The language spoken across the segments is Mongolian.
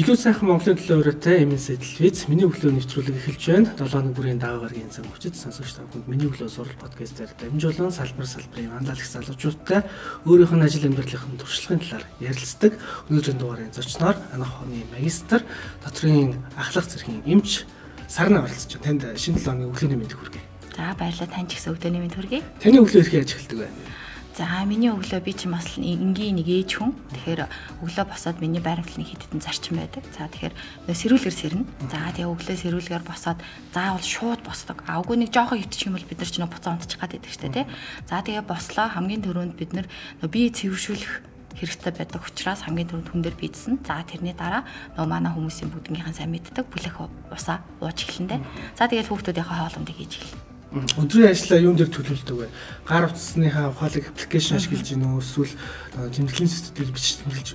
Илүү сайхан Монголын төлөө өрөөтэй MNC телевиз миний өглөө нэвтрүүлэг эхэлж байна. 7 оны бүрийн даваа гарагийн цаг хүчит сонсогч та бүхэнд миний өглөө сурал подкастээр дамжуулан салбар салбарын манлайлагч залуучуудтай өөрийнх нь ажил амьдралын туршлагын талаар ярилцдаг. Өнөөдрийн дугаарын зочноор анх оны магистр дотрийн ахлах зэргийн эмч сарна оролцож байна. Танд шинэ 7 оны өглөөний мэд хүргэе. За баярлалаа тань ч гэсэн өглөөний мэд хүргэе. Таны өглөө хэрхэн яаж эхэлдэг вэ? За миний өглөө би ч бас энгийн нэг ээж хүн. Тэгэхээр өглөө босоод миний байрамтлалын хэд хэдэн зарчим байдаг. За тэгэхээр сэрүүлгэр сэрнэ. За тэгээ өглөө сэрүүлгээр босоод заавал шууд босдог. А үгүй нэг жоохон хөвчих юм бол бид нар ч нөө буцаа унтчих гад байдаг штэ тий. За тэгээ бослоо хамгийн түрүүнд бид нар бие цэвэршүүлэх хэрэгтэй байдаг учраас хамгийн түрүүнд хүн дээр бийдсэн. За тэрний дараа нөө манай хүмүүсийн бүгднгийнхэн сайн мэддэг бүлэх усаа ууж эхлэндэ. За тэгэл хүүхдүүдийнхээ хоолундыг хийж эхэлнэ. Өдрийн ажлаа юун дээр төлөвлөдөг вэ? Гар утасныхаа ухаалаг аппликейшн ашиглаж гин үү? Эсвэл тэмдэглэлийн системээр бичиж тэмдэглэж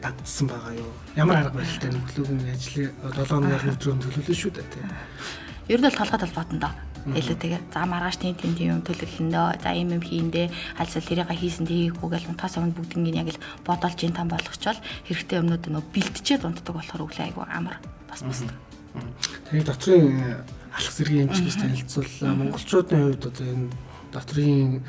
дагдсан байгаа юу? Ямар арга барилтай нөхлөгийн ажлын 7 өнөр өдрөө төлөвлөсөн шүү дээ тийм. Ер нь бол толгойд толгойд нь доо илүүтэйгээр за маргааш тийм тийм юм төлөвлөндөө за юм юм хийндээ хальсал тэрийг хийсэн тийггүй гэл унтахаас өмнө бүгднийг яг л бодолж ин там болгочвол хэрэгтэй юмнууд нөө бэлтжээд унтдаг болохоор өглөө айгу амар бас босдог. Тэгээд дотрын алах зэргийн эмч гэж танилцууллаа. Монголчуудын хувьд одоо энэ дотрийн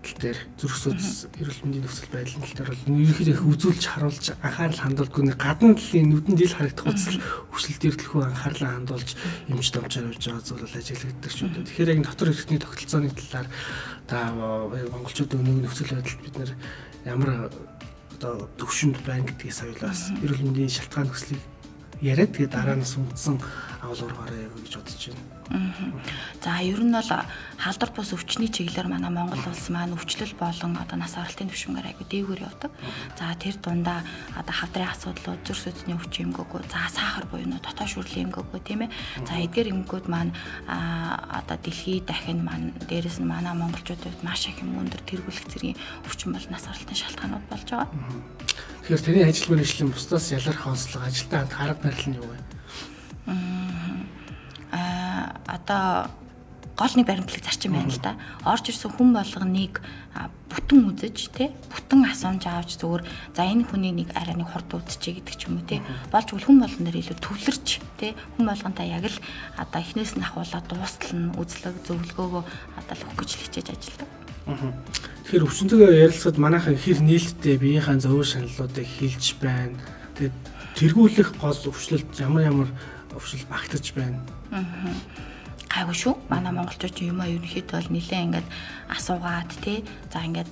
тал дээр зүрх судас эрүүл мэндийн нөхцөл байдлын тал дээр бол ерөнхийдөө их үзүүлж харуулж анхаарал хандуулдаг нэг гадна талын нүдэнд ил харагдах үзэл хүсэл төрөлхөө анхаарлаа хандуулж эмч домчоор явж байгаа зүйл бол ажиглагддаг шүү дээ. Тэгэхээр яг дотор эрхтний тогтолцооны талаар та монголчуудын өнөөгийн нөхцөл байдалд бид нэр ямар одоо төвшөнд байна гэдгийг саяулаас эрүүл мэндийн шалтгаан нөхцөлийг яриад тэгээ дараа нь сүндсэн агуулгаар гараа яваа гэж бодож байна. За ер нь бол халдвар бус өвчний чиглэлээр манай Монгол улс маань өвчлөл болон одоо нас оролтын түвшингээр айгу дээгүүр явдаг. За тэр дундаа одоо хавдрын асуудлууд, зүрх судасны өвчин эмгэггүй, за сахар буюу дотоо шүрлийн эмгэггүй тийм ээ. За эдгээр эмгэгүүд маань одоо дэлхийд дахин маань дээрэс нь манай монголчуудад маш их юм өндөр тэргүүлэх зэргийн өвчин бол нас оролтын шалтгаанууд болж байгаа. Тэгэхээр таны ажил мэргэжлийн бусдаас ялгарх онцлог ажилтаа хамт харга барил нь юу вэ? Одоо голны баримтлаг зарчим байна л да. Орж ирсэн хүн болгоныг бүтэн үзэж тий бүтэн асуумж авч зүгээр за энэ хүний нэг арай нэг хурд үүдчээ гэдэг ч юм уу тий болж бол хүн болгон дээр илүү төвлөрч тий хүн болгонтой яг л одоо эхнээс нь ахуулаад дуустал нь үзлэг зөвлөгөөгөө одоо л гэж хичээж ажилладаг. Тэгэхээр өвчнөдөө ярилцахад манайхан хэр нээлттэй биеийнхээ зөв шаналлуудыг хилж байна. Тэгээд тэргүүлэх гол өвчлөлт ямар ямар өвчл багтаж байна. Аа. Гайгүй шүү. Манай монголчууд юм аа ерөнхийдөө бол нилээ ингээд асуугаад тий. За ингээд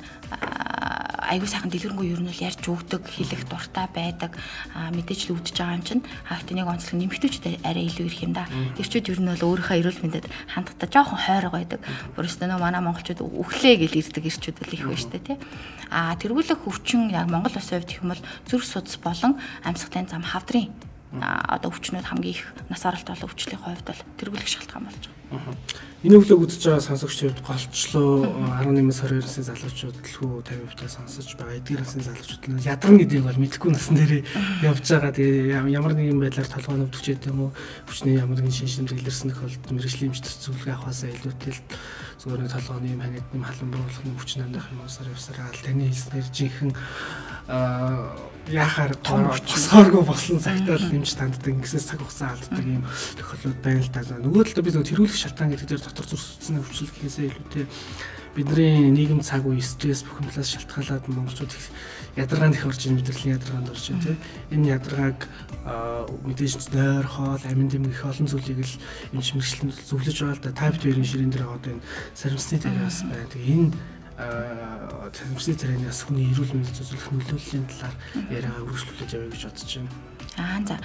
аягүй сайхан дэлгэрэнгүй ер нь бол ярьж өгдөг, хэлэх дуртай байдаг. Мэдээж л өвдөж байгаа юм чинь. Хаагт нэг онцлог нэмэгдүүчтэй арай илүү ирэх юм да. Тэрчүүд ер нь бол өөрийнхөө эрүүл мэндэд хандтаа жоохон хойрог байдаг. Өөрөөсөө нөө манай монголчууд өглөө гэл ирдэг ирчүүд бол их байна штэ тий. Аа тэргүүлэх өвчин яг Монгол улсын хувьд гэх юм бол зүрх судас болон амьсгалын зам хавдрын одоо өвчнүүд хамгийн их нас оролт бол өвчлийн хувьд бол тэргүүлэх шалтгаан болж байгаа. Энэ өглөө үзэж байгаа сонсогчдод голчлоо 18-аас 22 насны залуучууд төлхөө 50% сонсож байгаа. Эдгээр насны залуучууд нь ядарна гэдгийг бол мэдэхгүй насн дээр явж байгаа. Тэгээ ямар нэгэн байдлаар толгойн өвдөгчээд юм уу өвчний ямар нэгэн шин шимтгэлэрсэн тохиолдолд мэрэгжлийн эмч зөвлөгөө авахаас илүүтэй л зүгээр нэг толгойн юм ханид юм халан буурлах юм өвчин амдах юм уусаар явсараа таны хэлснээр жинхэнэ яхаар босооргүй болсон цагтаа л нэмж танддаг ингэсээс цаг хугацаа алддаг юм тохиолдлууд байна л та. Нөгөө талд бид нөгөө тэргүүлэх шалтгаан гэдэг дээр дотор зүрх судасны өвчлөл гэхээсээ илүүтэй бидний нийгэм цаг үе стресс талаас шалтгаалаад монголчууд их ядаргаанд их орж ийн мэдрэлийн ядаргаанд орж ийн тийм энэ ядаргааг мэдээж нойр хоол амин дэм их олон зүйлийг л эмч мэрэгчлэн зөвлөж байгаа л да тайп 2-ын ширээн дээр одоо энэ сарамсны тариас байна. Тэгээ энэ тамирчны царайнаас хүний эрүүл мэндэд зөвлөх нөлөөллийн талаар яриагаа үргэлжлүүлж явъя гэж бодож байна. Аа за.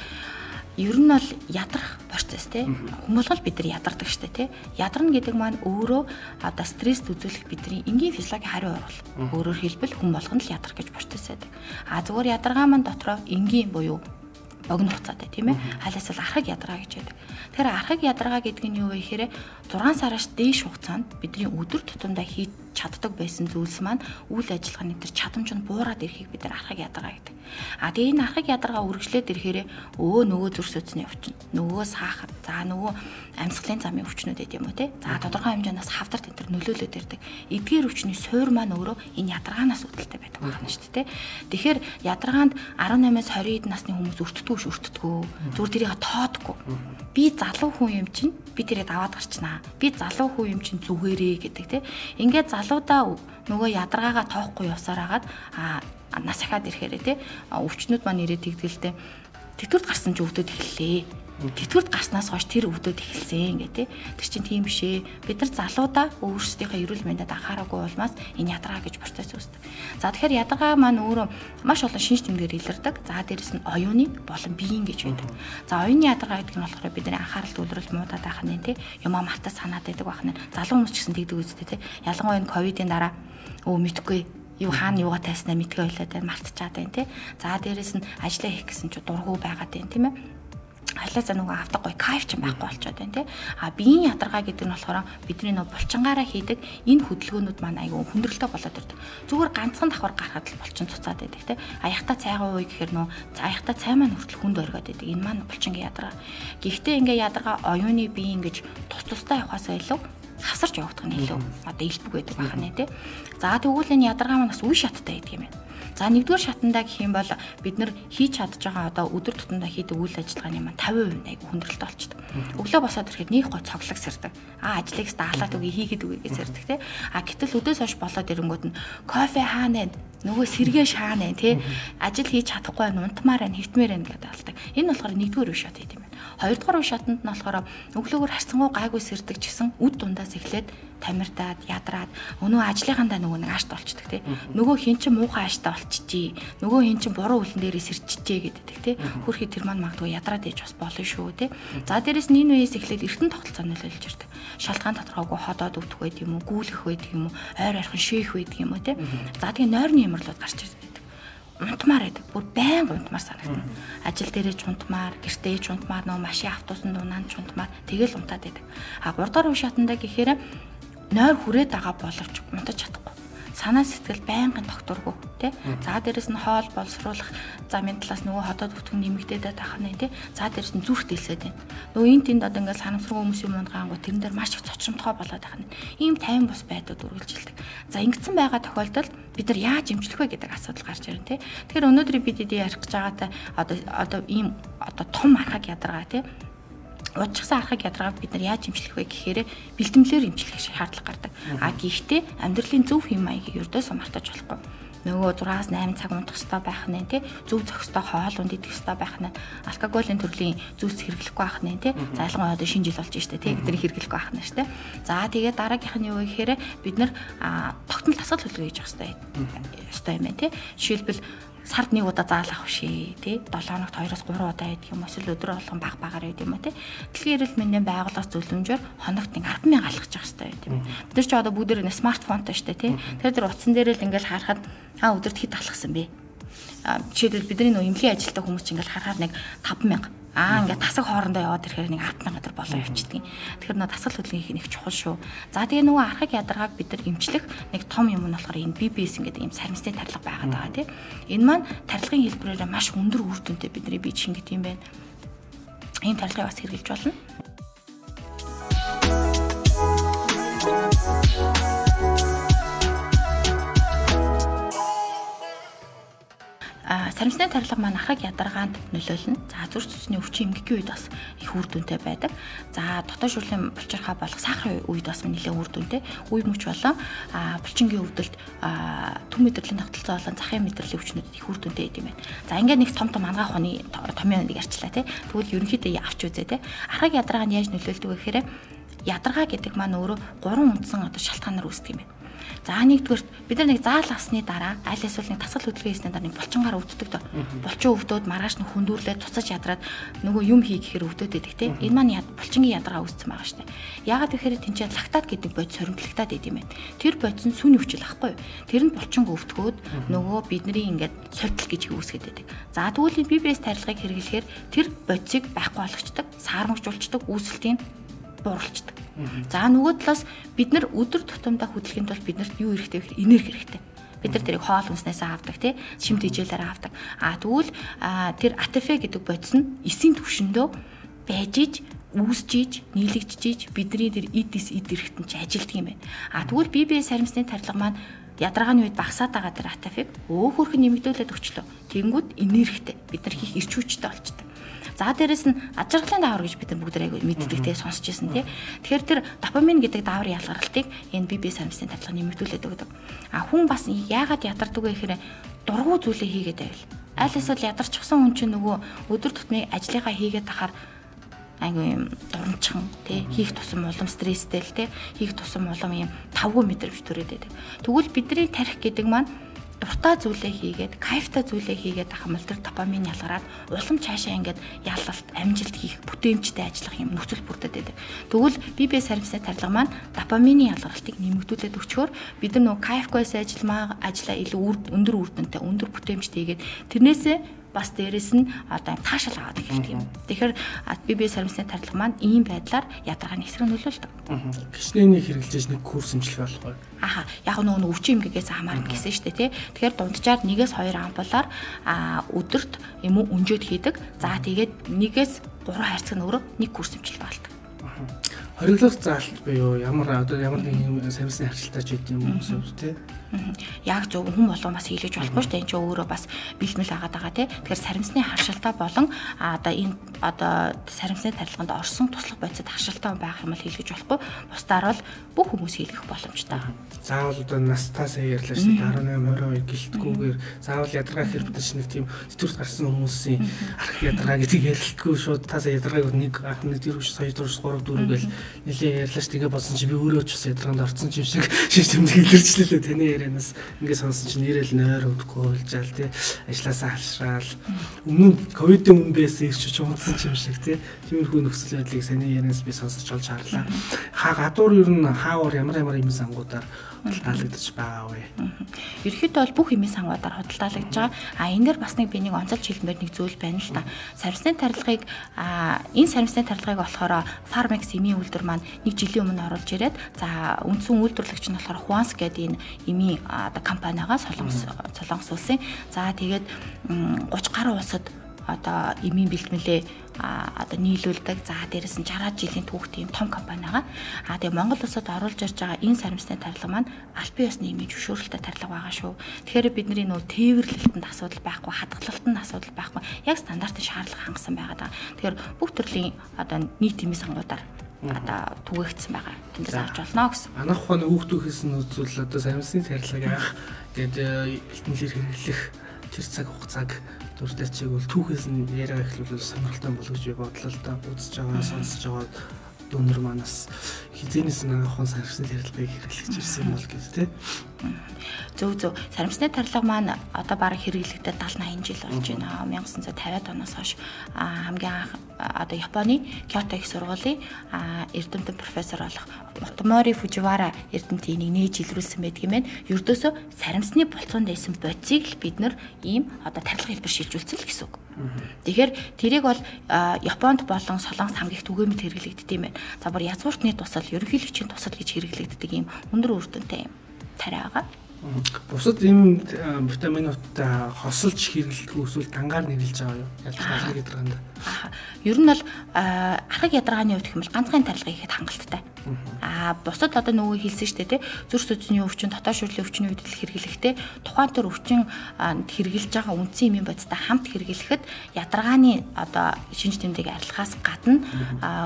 Ер нь бол ядрах процесс тий. Хүмүүлгэл бид нар ядардаг штэ тий. Ядарна гэдэг маань өөрөө одоо стресс үзүүлэх бидний энгийн физиологийн хариу урвал. Өөрөөр хэлбэл хүн болгоно л ядрах гэж процесс байдаг. А зүгээр ядаргаа маань дотроо энгийн буюу богино хугацаатай тийм ээ. Халаас л архаг ядраа гэж байдаг. Тэгэхээр архаг ядраа гэдэг нь юу вэ гэхээр 6 сараас дээш хугацаанд бидний өдөр тутамдаа чаддаг байсан зүйлс маань үйл ажиллагааны тэр чадамж нь буураад ирэхийг бид нар архаг ядаргаа гэдэг. А тэгээ энэ архаг ядаргаа үргэлжлээд ирэхээр өө нөгөө зүрх судасны өвчин, нөгөө сахар, за нөгөө амьсгалын замын өвчнүүд гэдэг юм уу те. За тодорхой хэмжээнээс хавдар тентэр нөлөөлөд ирдэг. Эдгээр өвчний суур маань өөрөө энэ ядаргаанаас үүдэлтэй байдаг байна шүү дээ те. Тэгэхээр ядаргаанд 18-аас 20 хэд насны хүмүүс өртдөггүй ш өртдөггүй. Зүгээр тэрийг тоодохгүй. Би залуу хүн юм чинь би тэрийг аваад гарчнаа. Би залуу хүн юм чинь зүгээрээ гэдэг те. Ингээд залуудаа нөгөө ядаргаагаа тоохгүй явсаар хагаад а нас ахаад ирэхээр те өвчнүүд маань ирээд тэгдэлтэй тэтгэврт гарсан ч өвдөд эхэллээ тэтгэврт гарснаас хойш тэр өвдөд эхэлсэн гэдэг. Тэр чинь тийм биш ээ. Бид нар залуудаа өөрсдийнхөө эрүүл мэндэд анхаараагүй улмаас энэ ядаргаа гэж процесс үүсдэг. За тэгэхээр ядаргаа маань өөрөө маш олон шинж тэмдгээр илэрдэг. За дээрэс нь оюуны болон биеийн гэж байдаг. За оюуны ядаргаа гэдэг нь болохоор бидний анхаарал төвлөрөл муудаад байх нь тий. Юмаа мартаж санаад байдаг байх нь. Залуу хүмүүс ч гэсэн тэгдэг үстэй тий. Ялангуяа энэ ковидын дараа өө мэдхгүй юу хаана юугаа тайснаа мэдгүй байлаа дээр мартчихад байна тий. За дээрэс нь ажиллаа хийх гэсэн чи дургу байгаад байна тийм ээ халаасаа нөгөө авдаг гой кайф ч байхгүй болчиход байна тий. А биеийн ядаргаа гэдэг нь болохоор бидний нөгөө булчингаараа хийдэг энэ хөдөлгөөнүүд маань аюу хүндрэлтэй болоод ирдэг. Зүгээр ганцхан давхар гарахад л булчин цуцаад байдаг тий. Аяхта цайгаа уу гэхээр нөгөө аяхта цай маань хүртэл хүнд оргиод байдаг. Энэ маань булчингийн ядаргаа. Гэхдээ ингээ ядаргаа оюуны бие ингэж тус тустай явахаас илүү хавсарч явагдах нь илүү одоо илбэг байдаг байх нь тий. За тэгвэл энэ ядаргаа маань бас үе шаттай байдаг юм байна. За нэгдүгээр шатандаа гэх юм бол бид нар хийж чадж байгаа одоо өдөр тутамдаа хийдэг үйл ажиллагааны маань 50% айгу хүндрэлтэй болчихдээ. Өглөө босоод ирэхэд нэг гоо цоглог сэрдэг. Аа ажлыг даалаад үгүй хийгээд үгүй гэж сэрдэг те. А гэтэл өдөөс хойш болоод ирэнгүүт нь кофе хаана нөгөө сэргээ шаана тий ажил хийж чадахгүй байна унтмаар байна хөвтмээр байна гэдэг алдаг. Энэ болохоор нэгдүгээр үе шат гэдэг юм байна. Хоёрдугаар үе шатанд нь болохоор өглөөгөр харцангуй гайгүй сэрдэг ч гэсэн үд дундаас эхлээд тамирдаад ядраад өнөө ажлынхандаа нөгөө нэг аашт болчдөг тий. Нөгөө хин чин муухай ааштай болчихжээ. Нөгөө хин чин буруу үлэн дээрээ сэрчижээ гэдэг тий. Хөрхи тэр маань магадгүй ядраад ээж бас болно шүү тий. За дээрэс нь энэ үеэс эхлээд эртэн тогтолцоо нөлөөлж ирдэг. Шалтгаан тодорхойгүй ходоод өвдөх байд юм уу, гүйлэх байд юм уу, ойр ойрхон шээх байд юм уу тий. За тэгээ нойрны ямарлууд гарч ирдэг унтмаар байдаг. Бүр байн унтмаар санагдана. Ажил дээрээ ч унтмаар, гэртээ ч унтмаар, нөө машин автобусанд унаанд ч унтмаар тэгэл унтаад байдаг. А 3 дахь үе шатанда гэхээр нойр хүрээд байгаа боловч унтаж чадахгүй. Санаа сэтгэл байнгын тогтургүй тий. За дээрэс нь хоол боловсруулах замын талаас нөгөө хотод бүтгэн нэмэгдээд байх нь тий. За дээрэс нь зүрх дэлсээд байна. Нөгөө энэ тэнд одоо ингээд санамсргүй хүмүүс юм унгаангу тэрэн дээр маш их цочромтгой болоод байх нь. Ийм тайван бус байдууд үргэлжилдэг. За ингэсэн байгаа тохиолдолд бид нар яаж эмчлэх вэ гэдэг асуудал гарч ирнэ тий. Тэгэхээр өнөөдөр бид ярих гэж байгаатай одоо одоо ийм одоо том архаг ядаргаа тий удчихсан архаг ядаргааг бид нар яаж имжлэх вэ гэхээр бэлтгэлээр имжлэх шаардлага гардаг. А гэхдээ амьдралын зөв хэм маягийг ердөөсөө мартаж болохгүй. Нөгөө 6-аас 8 цаг унтах хэрэгтэй байх нь тий зөв зохистой хоол унд идэх хэрэгтэй байх нь алкоголын төрлийн зүйлс хэрэглэхгүй байх нь тий зайлгын одоо шинэ жил болж штэ тий гэдгийг хэрэглэхгүй байх нь штэ. За тэгээд дараагийнх нь юу гэхээр бид нар тогтмол тасгал хөдөлгөөн хийж явах хэрэгтэй ёстой юм байна тий жишээлбэл сард нэг удаа заалах шээ тий. 7 хоногт 2-оос 3 удаа байдаг юм эсвэл өдөр болгон баг багаар байдаг юм тий. Дэлхийн эрүүл мэндийн байгууллагаас зөвлөмжөөр хоногт нэг 100000 алхаж явах хэрэгтэй байдаг юм. Бид нар ч одоо бүгд нэг смартфонтой штэ тий. Тэр тэр утсан дээр л ингээл харахад аа өдөрт хэд алхсан бэ? Жишээлбэл бидний нөө эмнэлгийн ажилтаа хүмүүс ингээл харахаар нэг 5000 Аа ингээд тасаг хоорондоо яваад ирэхээр нэг 10 метр болоо явчихдаг. Тэгэхээр нөө тасгал хөдөлгөөнх нэг чухал шүү. За тэгээ нөгөө архаг ядаргааг бид нар эмчлэх нэг том юм нь болохоор энэ BBS ингээд ийм сарамсны тарилга байгаад байгаа тийм. Энэ маань тарилгын хэлбэрээр маш өндөр үр дүнтэй бидний бие шингэт юм байна. Ийм тарилгыг бас хэрэгжилж болно. Сарамсны тарилга маань ахыг ядаргаанд нөлөөлнө. За зүрх зүсний өвчин эмгэгийн үед бас их үр дүнтэй байдаг. За дотоод шүрлийн булчирхаа болох сахарын үед бас нэлээд үр дүнтэй. Үе мөч болон булчингийн өвдөлт төм мэдрэлийн тогтолцоо болон захын мэдрэлийн өвчнүүд их үр дүнтэй гэдэг юм байна. За ингээд нэг том том ангаа ухааны томьёо нэг ярьчлаа тий. Тэгвэл ерөнхийдөө авч үзээ тий. Ахыг ядаргаа нь яаж нөлөөлдөг вэ гэхээр ядаргаа гэдэг маань өөрөө гурван үндсэн одоо шалтгаанаар үүсдэг юм байна. За нэгдүгээр бид нар нэг заал авсны дараа аль эсвэл нэг тасгал хөдөлгөөн хийсний дараа нэг булчингаар өвддөг дөө. Булчин өвдөд маргааш нь хүндүрлээд цуцаж ядраад нөгөө юм хий гэхээр өвдөд байдаг тийм. Энэ маань яд булчингийн ядаргаа үүссэн байгаа штэ. Яагаад тэгэхээр тэнцээ лактат гэдэг бодис соримтлагтаад байд юм байна. Тэр бодис нь сүний өвчл ахгүй юу? Тэр нь булчин өвдгөөд нөгөө бидний ингээд сольтол гэж үүсгээд байдаг. За тэгвэл BBS тарилгыг хэрэглэхээр тэр бодисыг байхгүй болгочдөг, саармагжуулцдаг, үүсэлтийг бууруулцдаг. За нөгөө талаас бид нар өдөр тутамдаа хөдөлгөөнд бол биднэрт юу хэрэгтэй вэ гэхээр энерги хэрэгтэй. Бид нар тэрийг хоол хүнснээс авдаг тий шимт ижээлээр авдаг. А тэгвэл тэр атафе гэдэг бодис нь эсийн түвшиндөө байж иж үүсжиж, нийлэгджиж бидний тэр эдис эд эрэхтэн ч ажилтдаг юм байна. А тэгвэл BBS харимсны тарилга маань ядаргааны үед багасаад байгаа тэр атафиг өөхөрх нэмэгдүүлээд өчлөө. Тэнгүүд энергитэй бид нар хийх эрч хүчтэй болчтой. За дээрэс нь аж аргалын даавар гэж бид нар бүгд айгүй мэддэг те сонсч ирсэн те. Тэгэхээр тэр допамин гэдэг дааврын ялгаралтыг энэ бие самсын тарилга нэмэгдүүлээд өгдөг. А хүн бас яагаад ядардаг вэ гэхээр дургу зүйлээ хийгээд байвал. Аль эсвэл ядарчихсан хүн чинь нөгөө өдөр тутмын ажлынхаа хийгээд тахаар айгүй юм дурамчхан тий хийх тусам улам стресстэй л тий хийх тусам улам юм тавгүй мэдрэмж төрөөд байдаг. Тэгвэл бидний тарих гэдэг маань дуртай зүйлээ хийгээд кайфтай зүйлээ хийгээд ахмал тэр допамин ялгараад улам цаашаа ингээд ялалт амжилт хийх бүтээмжтэй ажиллах юм нөхцөл бүрдээд байдаг. Тэгвэл BB сарвисны тарилга маань допамины ялгарлтыг нэмэгдүүлээд өчгөр бид нар нөө кайфгүйс ажилламаа ажиллаа илүү өндөр үр дүнтэй өндөр бүтээмжтэй хийгээд тэрнээсээ бас дээрэс нь одоо таашаал аваад эхэлдэг юм. Тэгэхээр би сарамсны тарилга маань ийм байдлаар ядаргааны эсрэг нөлөөлдөг. Гişнэний хэрэгжилж нэг курс имжлэх болох бай. Аха яг нөгөө өвчин эмгэгээс хамаарна гэсэн шүү дээ тий. Тэгэхээр дунджаар нэгээс хоёр ампулаар а өдөрт юм уу өнжөөд хийдэг. За тэгээд нэгээс гурван хайрцаг нь өөрөө нэг курс имжлэх болдог. Хориглох заалт буюу ямар одоо ямар нэг сарвисны харилцаач гэдэг юм уу тий яг зөв хүн болгон бас хийлгэж болохгүй шүү дээ. Энд чинь өөрөө бас бэлмэл агаад байгаа тий. Тэгэхээр сарамсны харшилтаа болон одоо энэ одоо сарамсны тарилганд орсон туслах бодисод харшилтаа байх юм бол хийлгэж болохгүй. Бусдаар бол бүх хүмүүс хийлгэх боломжтой. Заавал одоо настаас ярьлаа шүү дээ. 18 22 гэлтгүүгээр заавал ядаргаа чинь нэг тийм сэтгүүрт гарсан хүмүүсийн арх ядаргаа гэдэг ярилтгүй шууд тасаа ядаргааг нэг ах нэг дөрөв сая дөрөв 3 4 гэл нэлээ ярьлаа шүү. Тэгээ болсон чи би өөрөө ч бас ядаргаанд орсон юм шиг шиш тэмдэг илэрчлээ таны ярианаас ингээд сонсон чинь нэрэл нойр өгөхгүй болжаал тий ажилласаа халшраал өмнө нь ковидын өмнө байсан их ч унтсан юм шиг тий тиймэрхүү нөхцөл байдлыг саний ярианаас би сонсож олж харлаа хаа гадуур ер нь хаавар ямар ямар юм сангуудаар худалдаалагдаж байгаа вэ? Ерөнхийдөө бол бүх хэмээ сангуудаар худалдаалагдж байгаа. А энэ дэр бас нэг би нэг онцолж хэлмээр нэг зүйл байна л та. Сарвсны тарилгыг а энэ сарвсны тарилгыг болохоор Farmex эмийн үйлдвэр маань нэг жилийн өмнө оруулж ирээд за үндсэн үйлдвэрлэгч нь болохоор Huans гэдэг энэ эмийн оо компанигаа Солонгос Солонгос улсын за тэгээд 30 гаруй улсад одоо эмийн бэлтгэлээ одоо нийлүүлдэг. За дээрэс нь 60 жилийн түүхтэй юм том компани байгаа. А тэгээ Монгол улсад оруулж ирж байгаа энэ сарамсны тарилга маань албан ёсны эмийн зөвшөөрөлтэй тарилга байгаа шүү. Тэгэхээр бидний нөө тээвэрлэлтэнд асуудал байхгүй, хадгалалтанд асуудал байхгүй. Яг стандартын шаардлага хангасан байгаад байгаа. Тэгэхээр бүх төрлийн одоо нийт эмийн сангуудаар одоо түгээгдсэн байгаа. Тэндээс авч болно гэсэн. Анх ухааны хүүхдүүхээс нь үзвэл одоо сарамсны тарилгыг анх гээд элтнэлэр хэрэглэх тэр цаг хугацааг дуртайчиг бол түүхээс нь яриа эхлүүл сонирхолтой болов гэж би бодлоо л да үзэж байгаа сонсож байгаа дүүнер манаас хизэнээс нэг хон сарвсны тарилгыг хэрэглэж ирсэн бол гэж тий. Зөв зөв. Сарамсны тарилга маань одоо бараг хэрэглэгдээд 70 80 жил болж байна. 1950-аад оноос хойш хамгийн анх одоо Японы Кёто их сургуулийн эрдэмтэн профессор болох Мотомори Фуживара эрдэмтэн энийг нээж илрүүлсэн байдаг юм байна. Ердөөсөө сарамсны болцоонд байсан бодисыг л бид нар ийм одоо тарилга хэлбэр шилжүүлсэн л гэсэн үг. Тэгэхээр тэрийг бол Японд болон Солонгос хамгийн их түгээмэл хэрэглэгддэг юм байна. За бүр язгууртны тусал, ерөнхийлөгчийн тусал гэж хэрэглэгддэг ийм өндөр үр дүнтэй юм тариа байгаа. Бусад ийм витаминуудтай хосолж хэрэглэдэг эсвэл дангаар нэрлэж байгаа юу? Ядаргааны ядаргаанд. Ер нь бол архаг ядаргааны хувьд хэмэл ганцхан тарилга хийхэд хангалттай. Аа бусад одоо нөгөө хэлсэн шүү дээ тий зүрх судасны өвчин дотоод шүрлийн өвчний үед л хэрэглэхдээ тухайн төр өвчин хэрэгжилж байгаа үндсэн эмийн бодистой хамт хэрэглэхэд ядаргааны одоо шинж тэмдэг арилгахаас гадна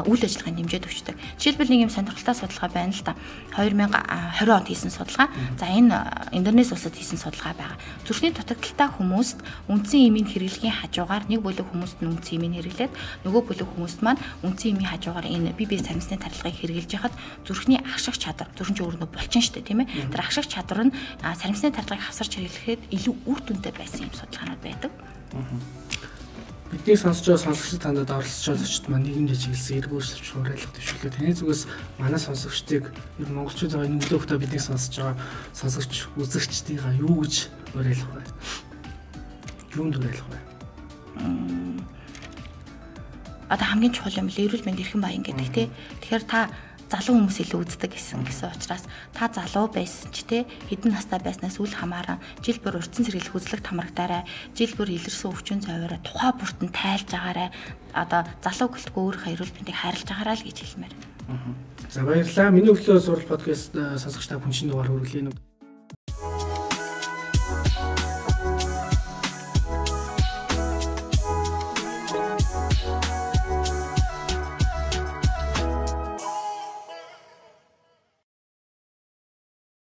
үйл ажиллагааг нэмжээд өчтдөг. Жишээлбэл нэг юм сонирхолтой судалгаа байна л да. 2020 онд хийсэн судалгаа. За энэ Индонез улсад хийсэн судалгаа байгаа. Зүрхний дутагдaltaй хүмүүст үндсэн эмийн хэрэглэгийн хажуугаар нэг бүлэг хүмүүст нь үндсэн эмийн хэрэглээд нөгөө бүлэг хүмүүст маань үндсэн эмийн хажуугаар энэ бие бие сармсны тарилгыг хэрэглэж байхад зүрхний агших чадвар зүрхэн ч өөрөө булчин штэ тийм ээ тэр агших чадвар нь сарамсны тарилгыг хавсарч хэрэглэхэд илүү үр дүнтэй байсан юм судалгаанууд байдаг. Бидний сонсож байгаа сонсогчид тандад оролцож байгаа зочид маань нийгэмд чиглэсэн эргүүлж шуурайлах төвшөлөө таны зүгээс манай сонсогчдыг ер монголчууд байгаа энэ өглөө хөтө бидний сонсож байгаа сонсогч үзэгчдийнхаа юу гэж уриалах вэ? Юунд уриалах вэ? Одоо хамгийн чухал юм л эрүүл мэнд эрхэм баян гэдэг тий. Тэгэхээр та залуу хүмүүс илүү үздэг гэсэн гэсэн учраас та залуу байсан ч те хэдэн настай байснаас үл хамааран жил бүр урдсан сэргийлэх үзлэг тамрагдаарай. Жил бүр илэрсэн өвчин цаваараа тухай бүрт нь тайлж агаарай. Одоо залуу гэлтгүй өөрийнхөө эрүүл мэндийг хайрлаж агаарай л гэж хэлмээр. За баярлалаа. Миний өглөө сурал подкаст сонсогч та бүхэн шинэ дугаар хүргэлээ.